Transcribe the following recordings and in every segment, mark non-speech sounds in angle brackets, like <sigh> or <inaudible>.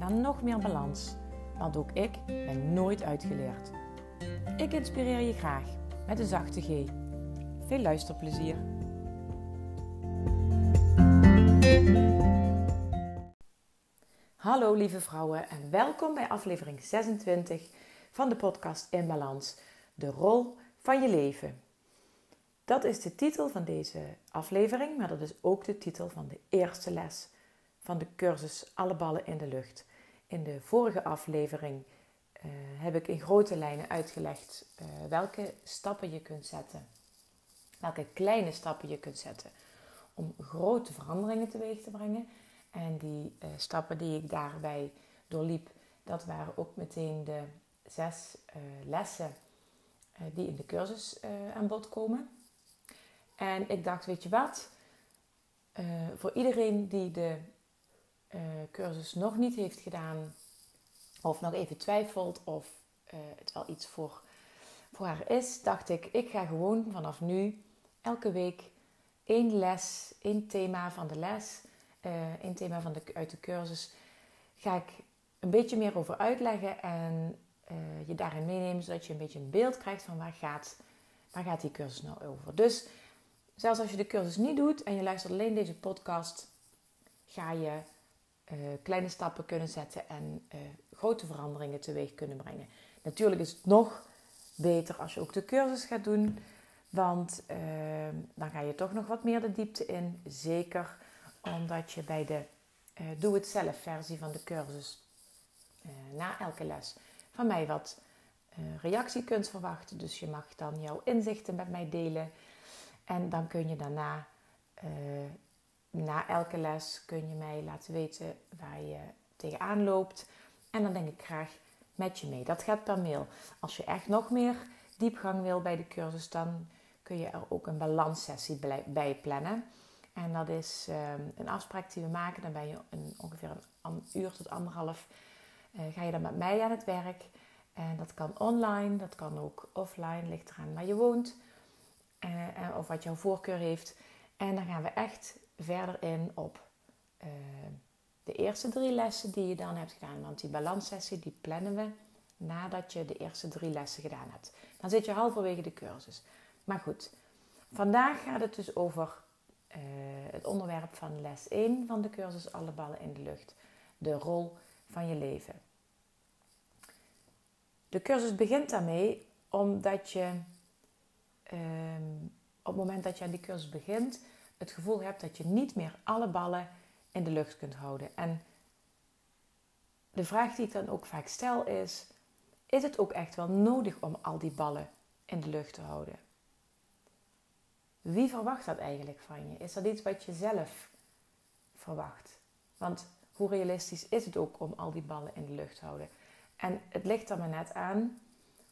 naar nog meer balans. Want ook ik ben nooit uitgeleerd. Ik inspireer je graag met een zachte G. Veel luisterplezier. Hallo lieve vrouwen en welkom bij aflevering 26 van de podcast In Balans. De rol van je leven. Dat is de titel van deze aflevering, maar dat is ook de titel van de eerste les van de cursus Alle ballen in de lucht. In de vorige aflevering uh, heb ik in grote lijnen uitgelegd uh, welke stappen je kunt zetten. Welke kleine stappen je kunt zetten om grote veranderingen teweeg te brengen. En die uh, stappen die ik daarbij doorliep, dat waren ook meteen de zes lessen die in de cursus aan bod komen. En ik dacht, weet je wat? voor iedereen die de uh, cursus nog niet heeft gedaan, of nog even twijfelt of uh, het wel iets voor, voor haar is, dacht ik, ik ga gewoon vanaf nu elke week één les, één thema van de les, uh, één thema van de, uit de cursus, ga ik een beetje meer over uitleggen en je daarin meenemen, zodat je een beetje een beeld krijgt van waar gaat, waar gaat die cursus nou over. Dus zelfs als je de cursus niet doet en je luistert alleen deze podcast, ga je uh, kleine stappen kunnen zetten en uh, grote veranderingen teweeg kunnen brengen. Natuurlijk is het nog beter als je ook de cursus gaat doen, want uh, dan ga je toch nog wat meer de diepte in. Zeker omdat je bij de doe-het-zelf versie van de cursus na elke les van mij wat reactie kunt verwachten. Dus je mag dan jouw inzichten met mij delen en dan kun je daarna na elke les kun je mij laten weten waar je tegenaan loopt. En dan denk ik graag met je mee. Dat gaat per mail. Als je echt nog meer diepgang wil bij de cursus, dan kun je er ook een balanssessie bij plannen. En dat is ehm, een afspraak die we maken. Dan ben je een, ongeveer een, uur tot anderhalf. Uh, ga je dan met mij aan het werk. En dat kan online, dat kan ook offline, ligt eraan waar je woont. Uh, of wat jouw voorkeur heeft. En dan gaan we echt verder in op uh, de eerste drie lessen die je dan hebt gedaan. Want die balanssessie die plannen we nadat je de eerste drie lessen gedaan hebt. Dan zit je halverwege de cursus. Maar goed, vandaag gaat het dus over uh, het onderwerp van les 1 van de cursus Alle ballen in de lucht. De rol van je leven. De cursus begint daarmee omdat je uh, op het moment dat je aan die cursus begint, het gevoel hebt dat je niet meer alle ballen in de lucht kunt houden. En de vraag die ik dan ook vaak stel is: is het ook echt wel nodig om al die ballen in de lucht te houden? Wie verwacht dat eigenlijk van je? Is dat iets wat je zelf verwacht? Want hoe realistisch is het ook om al die ballen in de lucht te houden? En het ligt er maar net aan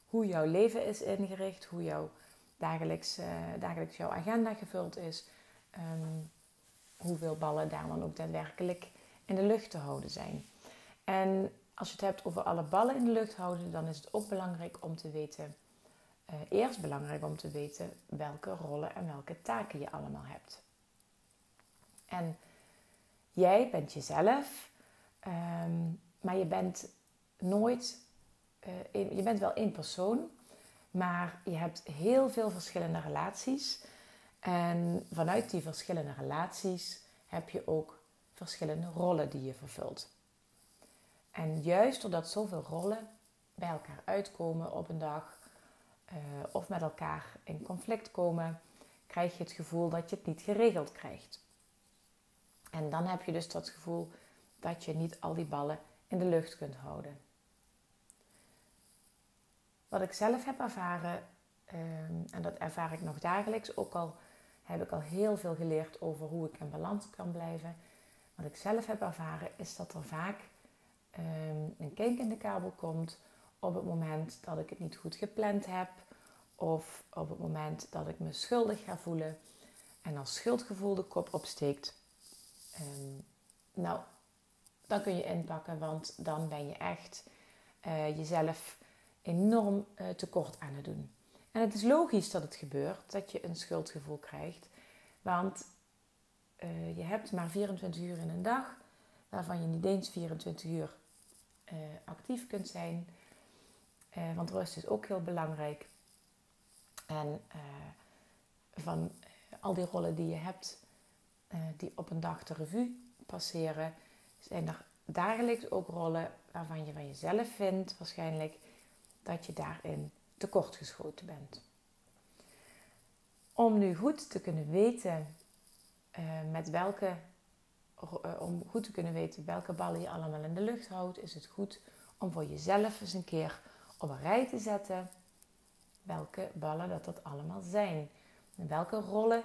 hoe jouw leven is ingericht, hoe jouw dagelijks, uh, dagelijks jouw agenda gevuld is, um, hoeveel ballen daar dan ook daadwerkelijk in de lucht te houden zijn. En als je het hebt over alle ballen in de lucht houden, dan is het ook belangrijk om te weten, uh, eerst belangrijk om te weten welke rollen en welke taken je allemaal hebt. En jij bent jezelf, um, maar je bent nooit, uh, je bent wel één persoon, maar je hebt heel veel verschillende relaties. En vanuit die verschillende relaties heb je ook verschillende rollen die je vervult. En juist doordat zoveel rollen bij elkaar uitkomen op een dag uh, of met elkaar in conflict komen, krijg je het gevoel dat je het niet geregeld krijgt. En dan heb je dus dat gevoel dat je niet al die ballen in de lucht kunt houden. Wat ik zelf heb ervaren, um, en dat ervaar ik nog dagelijks, ook al heb ik al heel veel geleerd over hoe ik in balans kan blijven. Wat ik zelf heb ervaren is dat er vaak ehm, een kink in de kabel komt op het moment dat ik het niet goed gepland heb of op het moment dat ik me schuldig ga voelen en als schuldgevoel de kop opsteekt. Um, nou, dan kun je inpakken, want dan ben je echt uh, jezelf enorm uh, tekort aan het doen. En het is logisch dat het gebeurt, dat je een schuldgevoel krijgt. Want uh, je hebt maar 24 uur in een dag, waarvan je niet eens 24 uur actief kunt zijn. want rust is ook heel belangrijk. En van al die rollen die je hebt, die op een dag de revue passeren, zijn er dagelijks ook rollen waarvan je van jezelf vindt waarschijnlijk dat je daarin tekortgeschoten bent. Om nu goed te kunnen weten uh, met welke, uh, om goed te kunnen weten welke ballen je allemaal in de lucht houdt, is het goed om voor jezelf eens een keer op een rij te zetten welke ballen dat dat allemaal zijn. En welke rollen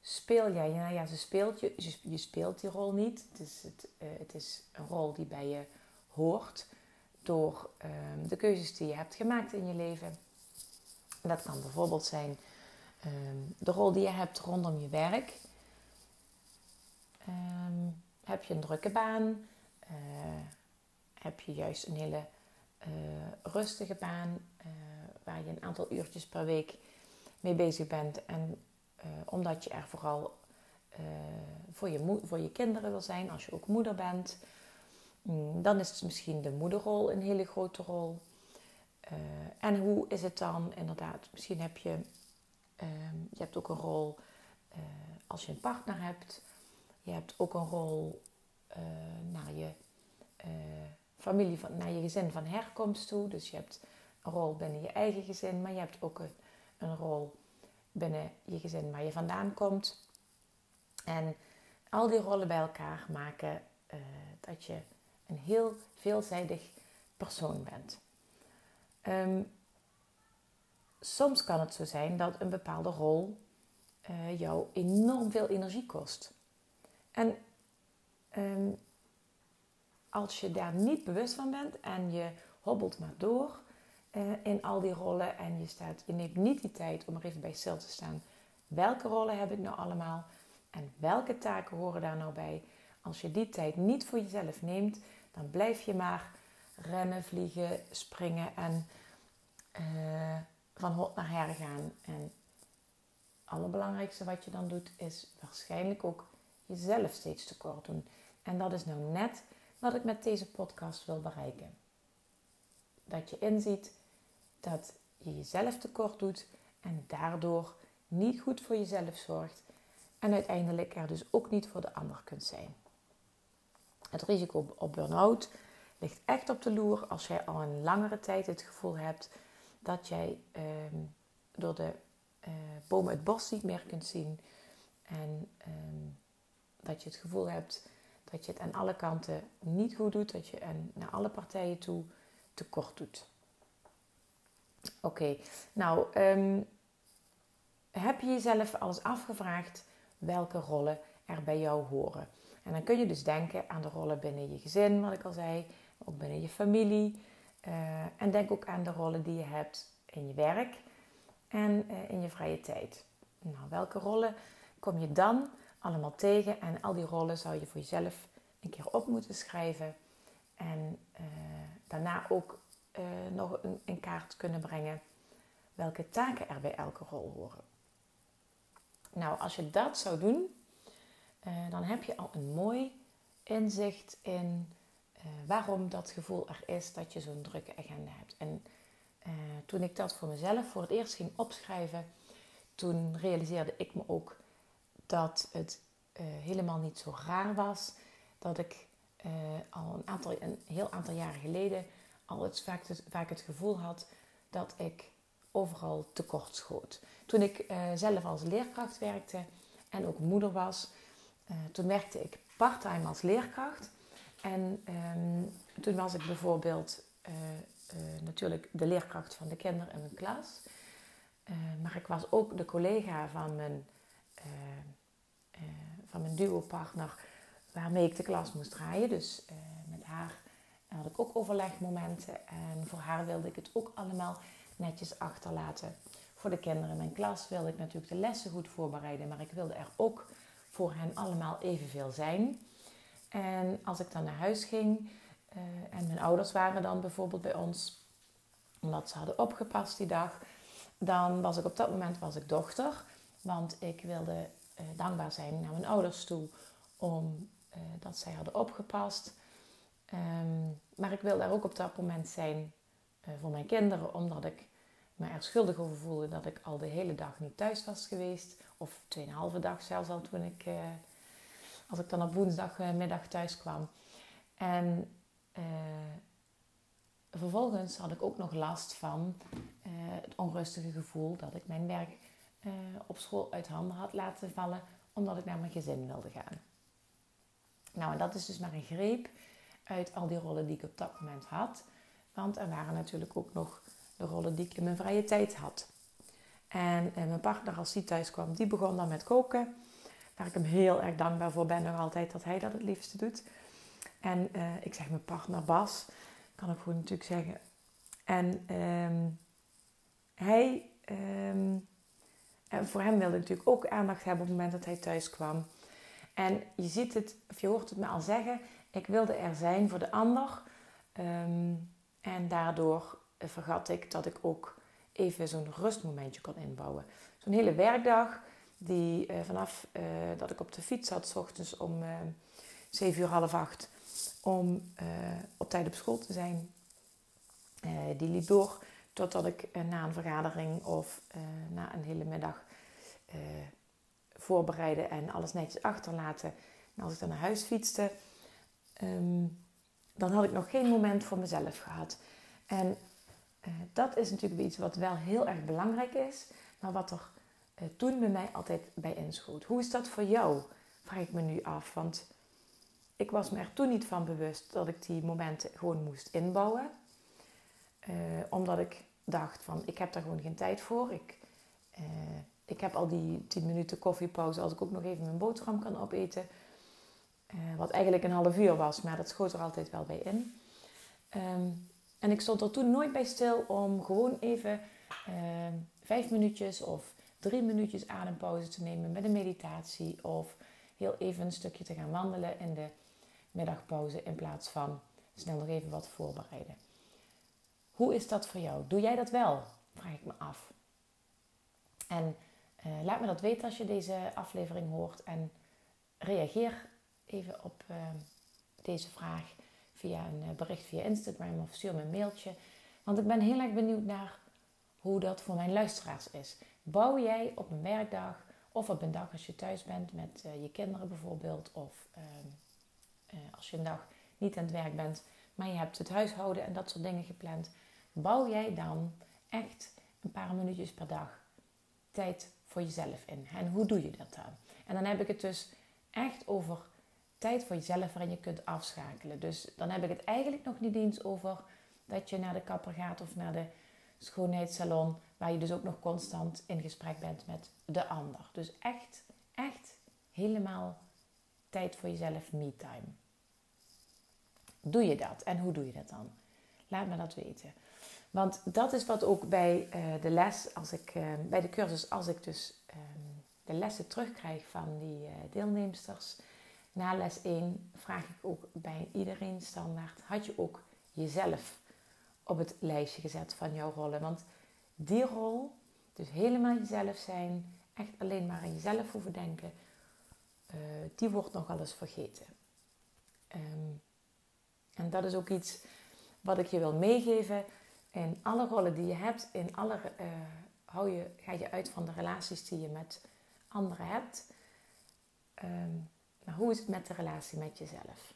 speel jij? Nou ja, ze speelt je, je speelt die rol niet. Het het, uh, het is een rol die bij je hoort door um, de keuzes die je hebt gemaakt in je leven. Dat kan bijvoorbeeld zijn um, de rol die je hebt rondom je werk. Um, heb je een drukke baan? Uh, heb je juist een hele uh, rustige baan uh, waar je een aantal uurtjes per week mee bezig bent en omdat je er vooral voor, je voor je kinderen wil zijn, als je ook moeder bent. Mm, dan is misschien de moederrol een hele grote rol. Uh, en hoe is het dan inderdaad? Misschien heb je, je hebt ook een rol als je een partner hebt. Je hebt ook een rol naar je familie, van, naar je gezin van herkomst toe. Dus je hebt een rol binnen je eigen gezin, maar je hebt ook een, een rol binnen je gezin waar je vandaan komt. En al die rollen bij elkaar maken dat je een heel veelzijdig persoon bent. Um, soms kan het zo zijn dat een bepaalde rol uh, jou enorm veel energie kost. En um, als je daar niet bewust van bent en je hobbelt maar door, uh, in al die rollen. En je, staat, je neemt niet die tijd om er even bij stil te staan. Welke rollen heb ik nou allemaal? En welke taken horen daar nou bij? Als je die tijd niet voor jezelf neemt, dan blijf je maar rennen, vliegen, springen en uh, van hot naar her gaan. En het allerbelangrijkste wat je dan doet, is waarschijnlijk ook jezelf steeds tekort doen. En dat is nou net wat ik met deze podcast wil bereiken. Dat je inziet dat je jezelf tekort doet en daardoor niet goed voor jezelf zorgt en uiteindelijk er dus ook niet voor de ander kunt zijn. Het risico op burn-out ligt echt op de loer als jij al een langere tijd het gevoel hebt dat jij ehm, door de uh, bomen het bos niet meer kunt zien en ehm, dat je het gevoel hebt dat je het aan alle kanten niet goed doet, dat je en naar alle partijen toe tekort doet. Oké, nou, um, heb je jezelf alles afgevraagd welke rollen er bij jou horen? En dan kun je dus denken aan de rollen binnen je gezin, wat ik al zei, ook binnen je familie. Uh, en denk ook aan de rollen die je hebt in je werk en uh, in je vrije tijd. Nou, welke rollen kom je dan allemaal tegen? En al die rollen zou je voor jezelf een keer op moeten schrijven. En uh, daarna ook nog in kaart kunnen brengen welke taken er bij elke rol horen. Nou, als je dat zou doen, uh, dan heb je al een mooi inzicht in uh, waarom dat gevoel er is dat je zo'n drukke agenda hebt. En toen ik dat voor mezelf voor het eerst ging opschrijven, toen realiseerde ik me ook dat het helemaal niet zo raar was dat ik al een, aantal, een heel aantal jaren geleden al het vaak, het, vaak het gevoel had dat ik overal tekort schoot. Toen ik zelf als leerkracht werkte en ook moeder was, uh, toen werkte ik parttime als leerkracht. En um, toen was ik bijvoorbeeld uh, natuurlijk de leerkracht van de kinderen in mijn klas. maar ik was ook de collega van mijn, van mijn duo-partner waarmee ik de klas moest draaien. Dus met haar had ik ook overlegmomenten. En voor haar wilde ik het ook allemaal netjes achterlaten. Voor de kinderen in mijn klas wilde ik natuurlijk de lessen goed voorbereiden. Maar ik wilde er ook voor hen allemaal evenveel zijn. En als ik dan naar huis ging uh, en mijn ouders waren dan bijvoorbeeld bij ons, omdat ze hadden opgepast die dag, dan was ik op dat moment was ik dochter. Want ik wilde uh, dankbaar zijn naar mijn ouders toe om uh, dat zij hadden opgepast. Um, maar ik wilde daar ook op dat moment zijn voor mijn kinderen, omdat ik me er schuldig over voelde dat ik al de hele dag niet thuis was geweest. Of tweeënhalve dag zelfs al toen ik, uh, als ik dan op woensdagmiddag thuis kwam. En uh, vervolgens had ik ook nog last van het onrustige gevoel dat ik mijn werk op school uit handen had laten vallen, omdat ik naar mijn gezin wilde gaan. Nou, en dat is dus maar een greep uit al die rollen die ik op dat moment had. Want er waren natuurlijk ook nog rollen die ik in mijn vrije tijd had. En, en mijn partner, als hij thuis kwam, die begon dan met koken. Waar ik hem heel erg dankbaar voor ben, nog altijd dat hij dat het liefste doet. En uh, ik zeg mijn partner Bas, kan ik gewoon natuurlijk zeggen. En um, hij, um, en voor hem wilde ik natuurlijk ook aandacht hebben op het moment dat hij thuis kwam. En je ziet het, of je hoort het me al zeggen, ik wilde er zijn voor de ander. Um, en daardoor vergat ik dat ik ook even zo'n rustmomentje kon inbouwen. Zo'n hele werkdag die uh, vanaf uh, dat ik op de fiets zat, s ochtends om uh, 7 uur half acht, om op tijd op school te zijn. die liep door totdat ik na een vergadering of na een hele middag voorbereiden en alles netjes achterlaten. En als ik dan naar huis fietste, um, dan had ik nog geen moment voor mezelf gehad. En uh, dat is natuurlijk iets wat wel heel erg belangrijk is, maar wat er uh, toen bij mij altijd bij inschoot. Hoe is dat voor jou? Vraag ik me nu af. Want ik was me er toen niet van bewust dat ik die momenten gewoon moest inbouwen. Uh, omdat ik dacht van, ik heb daar gewoon geen tijd voor. Ik, ik heb al die 10 minuten koffiepauze als ik ook nog even mijn boterham kan opeten. wat eigenlijk een half uur was, maar dat schoot er altijd wel bij in. Um, en ik stond er toen nooit bij stil om gewoon even uh, vijf minuutjes of drie minuutjes adempauze te nemen met een meditatie. Of heel even een stukje te gaan wandelen in de middagpauze in plaats van snel nog even wat voorbereiden. Hoe is dat voor jou? Doe jij dat wel? Vraag ik me af. En uh, laat me dat weten als je deze aflevering hoort en reageer even op uh, deze vraag via een eh, bericht via Instagram of stuur me een mailtje. Want ik ben heel erg benieuwd naar hoe dat voor mijn luisteraars is. Bouw jij op een werkdag of op een dag als je thuis bent met uh, je kinderen bijvoorbeeld, of uh, uh, als je een dag niet aan het werk bent, maar je hebt het huishouden en dat soort dingen gepland, bouw jij dan echt een paar minuutjes per dag tijd voor jezelf in? En hoe doe je dat dan? En dan heb ik het dus echt over tijd voor jezelf waarin je kunt afschakelen. Dus dan heb ik het eigenlijk nog niet eens over dat je naar de kapper gaat of naar de schoonheidssalon, waar je dus ook nog constant in gesprek bent met de ander. Dus echt, echt helemaal tijd voor jezelf, me-time. Doe je dat en hoe doe je dat dan? Laat me dat weten. Want dat is wat ook bij uh, de les, als ik, uh, bij de cursus, als ik dus uh, de lessen terugkrijg van die uh, deelnemsters, na les 1 vraag ik ook bij iedereen standaard: had je ook jezelf op het lijstje gezet van jouw rollen? Want die rol, dus helemaal jezelf zijn, echt alleen maar aan jezelf hoeven denken, uh, die wordt nogal eens vergeten. Um, en dat is ook iets wat ik je wil meegeven. In alle rollen die je hebt, in alle, uh, hou je, ga je uit van de relaties die je met anderen hebt. Hoe is het met de relatie met jezelf?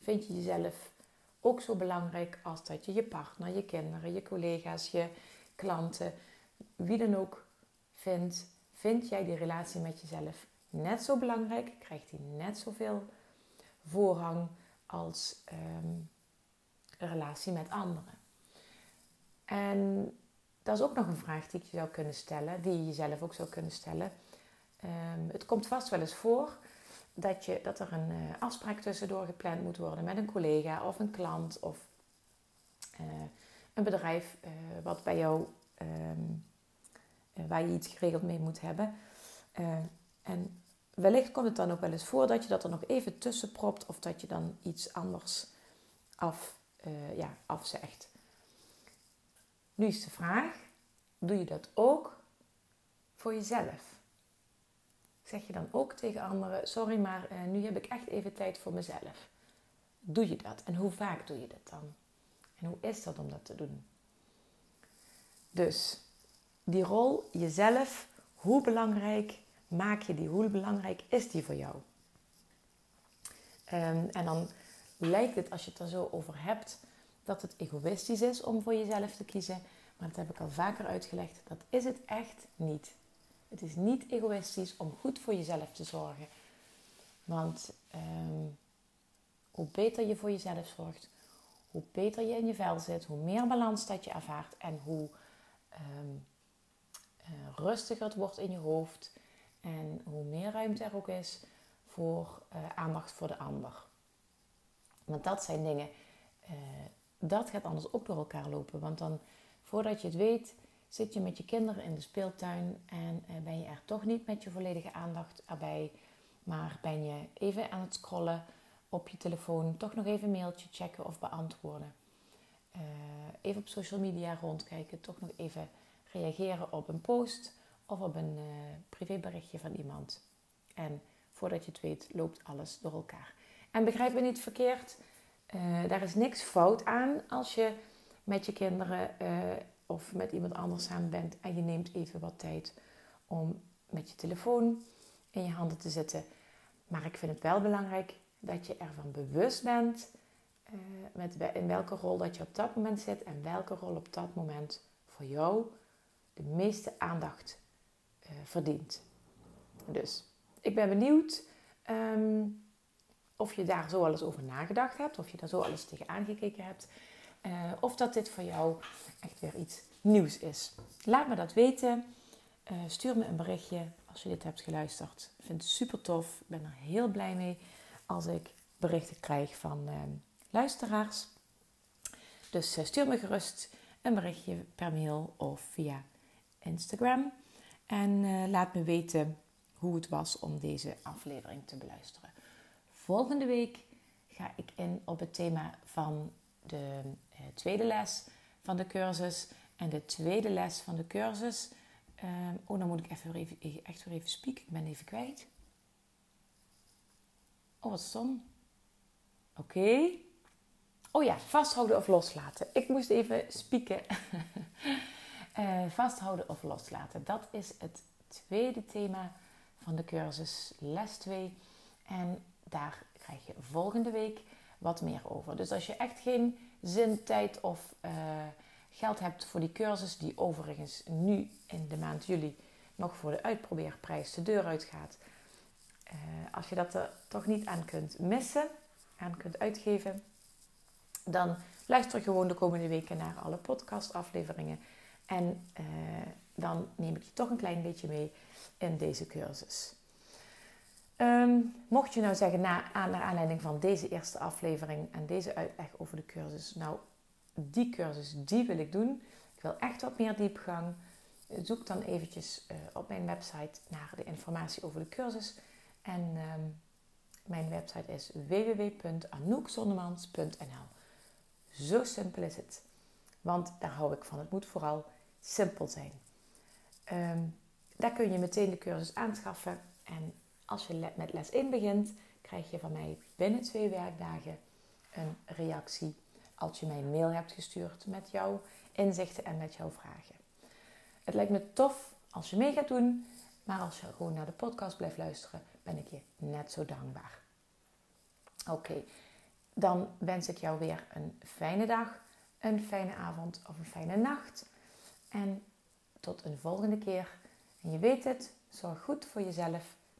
Vind je jezelf ook zo belangrijk als dat je je partner, je kinderen, je collega's, je klanten, wie dan ook vindt? Vind jij die relatie met jezelf net zo belangrijk? Krijgt die net zoveel voorrang als um, een relatie met anderen? En dat is ook nog een vraag die ik je zou kunnen stellen, die je jezelf ook zou kunnen stellen. Um, het komt vast wel eens voor dat, je, dat er een uh, afspraak tussendoor gepland moet worden met een collega of een klant of een bedrijf wat bij jou, ehm, waar je iets geregeld mee moet hebben. en wellicht komt het dan ook wel eens voor dat je dat er nog even tussen propt of dat je dan iets anders af, ja, afzegt. Nu is de vraag, doe je dat ook voor jezelf? Zeg je dan ook tegen anderen, sorry maar uh, nu heb ik echt even tijd voor mezelf. Doe je dat? En hoe vaak doe je dat dan? En hoe is dat om dat te doen? Dus die rol jezelf, hoe belangrijk maak je die? Hoe belangrijk is die voor jou? Um, en dan lijkt het, als je het er zo over hebt, dat het egoïstisch is om voor jezelf te kiezen. Maar dat heb ik al vaker uitgelegd. Dat is het echt niet. Het is niet egoïstisch om goed voor jezelf te zorgen. Want ehm, hoe beter je voor jezelf zorgt, hoe beter je in je vel zit, hoe meer balans dat je ervaart en hoe ehm, eh, rustiger het wordt in je hoofd en hoe meer ruimte er ook is voor uh, aandacht voor de ander. Want dat zijn dingen, uh, dat gaat anders ook door elkaar lopen. Want dan, voordat je het weet, zit je met je kinderen in de speeltuin en eh, ben je er toch niet met je volledige aandacht erbij, maar ben je even aan het scrollen op je telefoon, toch nog even een mailtje checken of beantwoorden. Uh, even op social media rondkijken, toch nog even reageren op een post of op een uh, privéberichtje van iemand. En voordat je het weet, loopt alles door elkaar. En begrijp me niet verkeerd, uh, daar is niks fout aan als je met je kinderen of met iemand anders samen bent en je neemt even wat tijd om met je telefoon in je handen te zitten. Maar ik vind het wel belangrijk dat je ervan bewust bent uh, met in welke rol dat je op dat moment zit en welke rol op dat moment voor jou de meeste aandacht uh, verdient. Dus ik ben benieuwd um, of je daar zo alles over nagedacht hebt, of je daar zo alles tegenaan gekeken hebt. Uh, of dat dit voor jou echt weer iets nieuws is. Laat me dat weten. Uh, stuur me een berichtje als je dit hebt geluisterd. Ik vind het super tof. Ik ben er heel blij mee als ik berichten krijg van uh, luisteraars. Dus uh, stuur me gerust een berichtje per mail of via Instagram. En laat me weten hoe het was om deze aflevering te beluisteren. Volgende week ga ik in op het thema van de tweede les van de cursus. En de tweede les van de cursus. Uh, oh, dan moet ik even, even, echt weer even spieken. Ik ben even kwijt. Oh, wat stom. Oké. Oh ja, vasthouden of loslaten. Ik moest even spieken. uh, <laughs> vasthouden of loslaten. Dat is het tweede thema van de cursus, les 2. En daar krijg je volgende week wat meer over. Dus als je echt geen zin, tijd of uh, geld hebt voor die cursus, die overigens nu in de maand juli nog voor de uitprobeerprijs de deur uitgaat. Uh, als je dat er toch niet aan kunt missen, aan kunt uitgeven, dan luister gewoon de komende weken naar alle podcastafleveringen. En uh, dan neem ik je toch een klein beetje mee in deze cursus. Um, mocht je nou zeggen, na, naar aanleiding van deze eerste aflevering en deze uitleg over de cursus, nou, die cursus, die wil ik doen. Ik wil echt wat meer diepgang. Zoek dan eventjes uh, op mijn website naar de informatie over de cursus. En um, mijn website is www.anoukzondemans.nl Zo simpel is het. Want daar hou ik van. Het moet vooral simpel zijn. Um, daar kun je meteen de cursus aanschaffen. En als je met les 1 begint, krijg je van mij binnen twee werkdagen een reactie als je mij een mail hebt gestuurd met jouw inzichten en met jouw vragen. Het lijkt me tof als je mee gaat doen, maar als je gewoon naar de podcast blijft luisteren, ben ik je net zo dankbaar. Oké, dan wens ik jou weer een fijne dag, een fijne avond of een fijne nacht. En tot een volgende keer. En je weet het, zorg goed voor jezelf,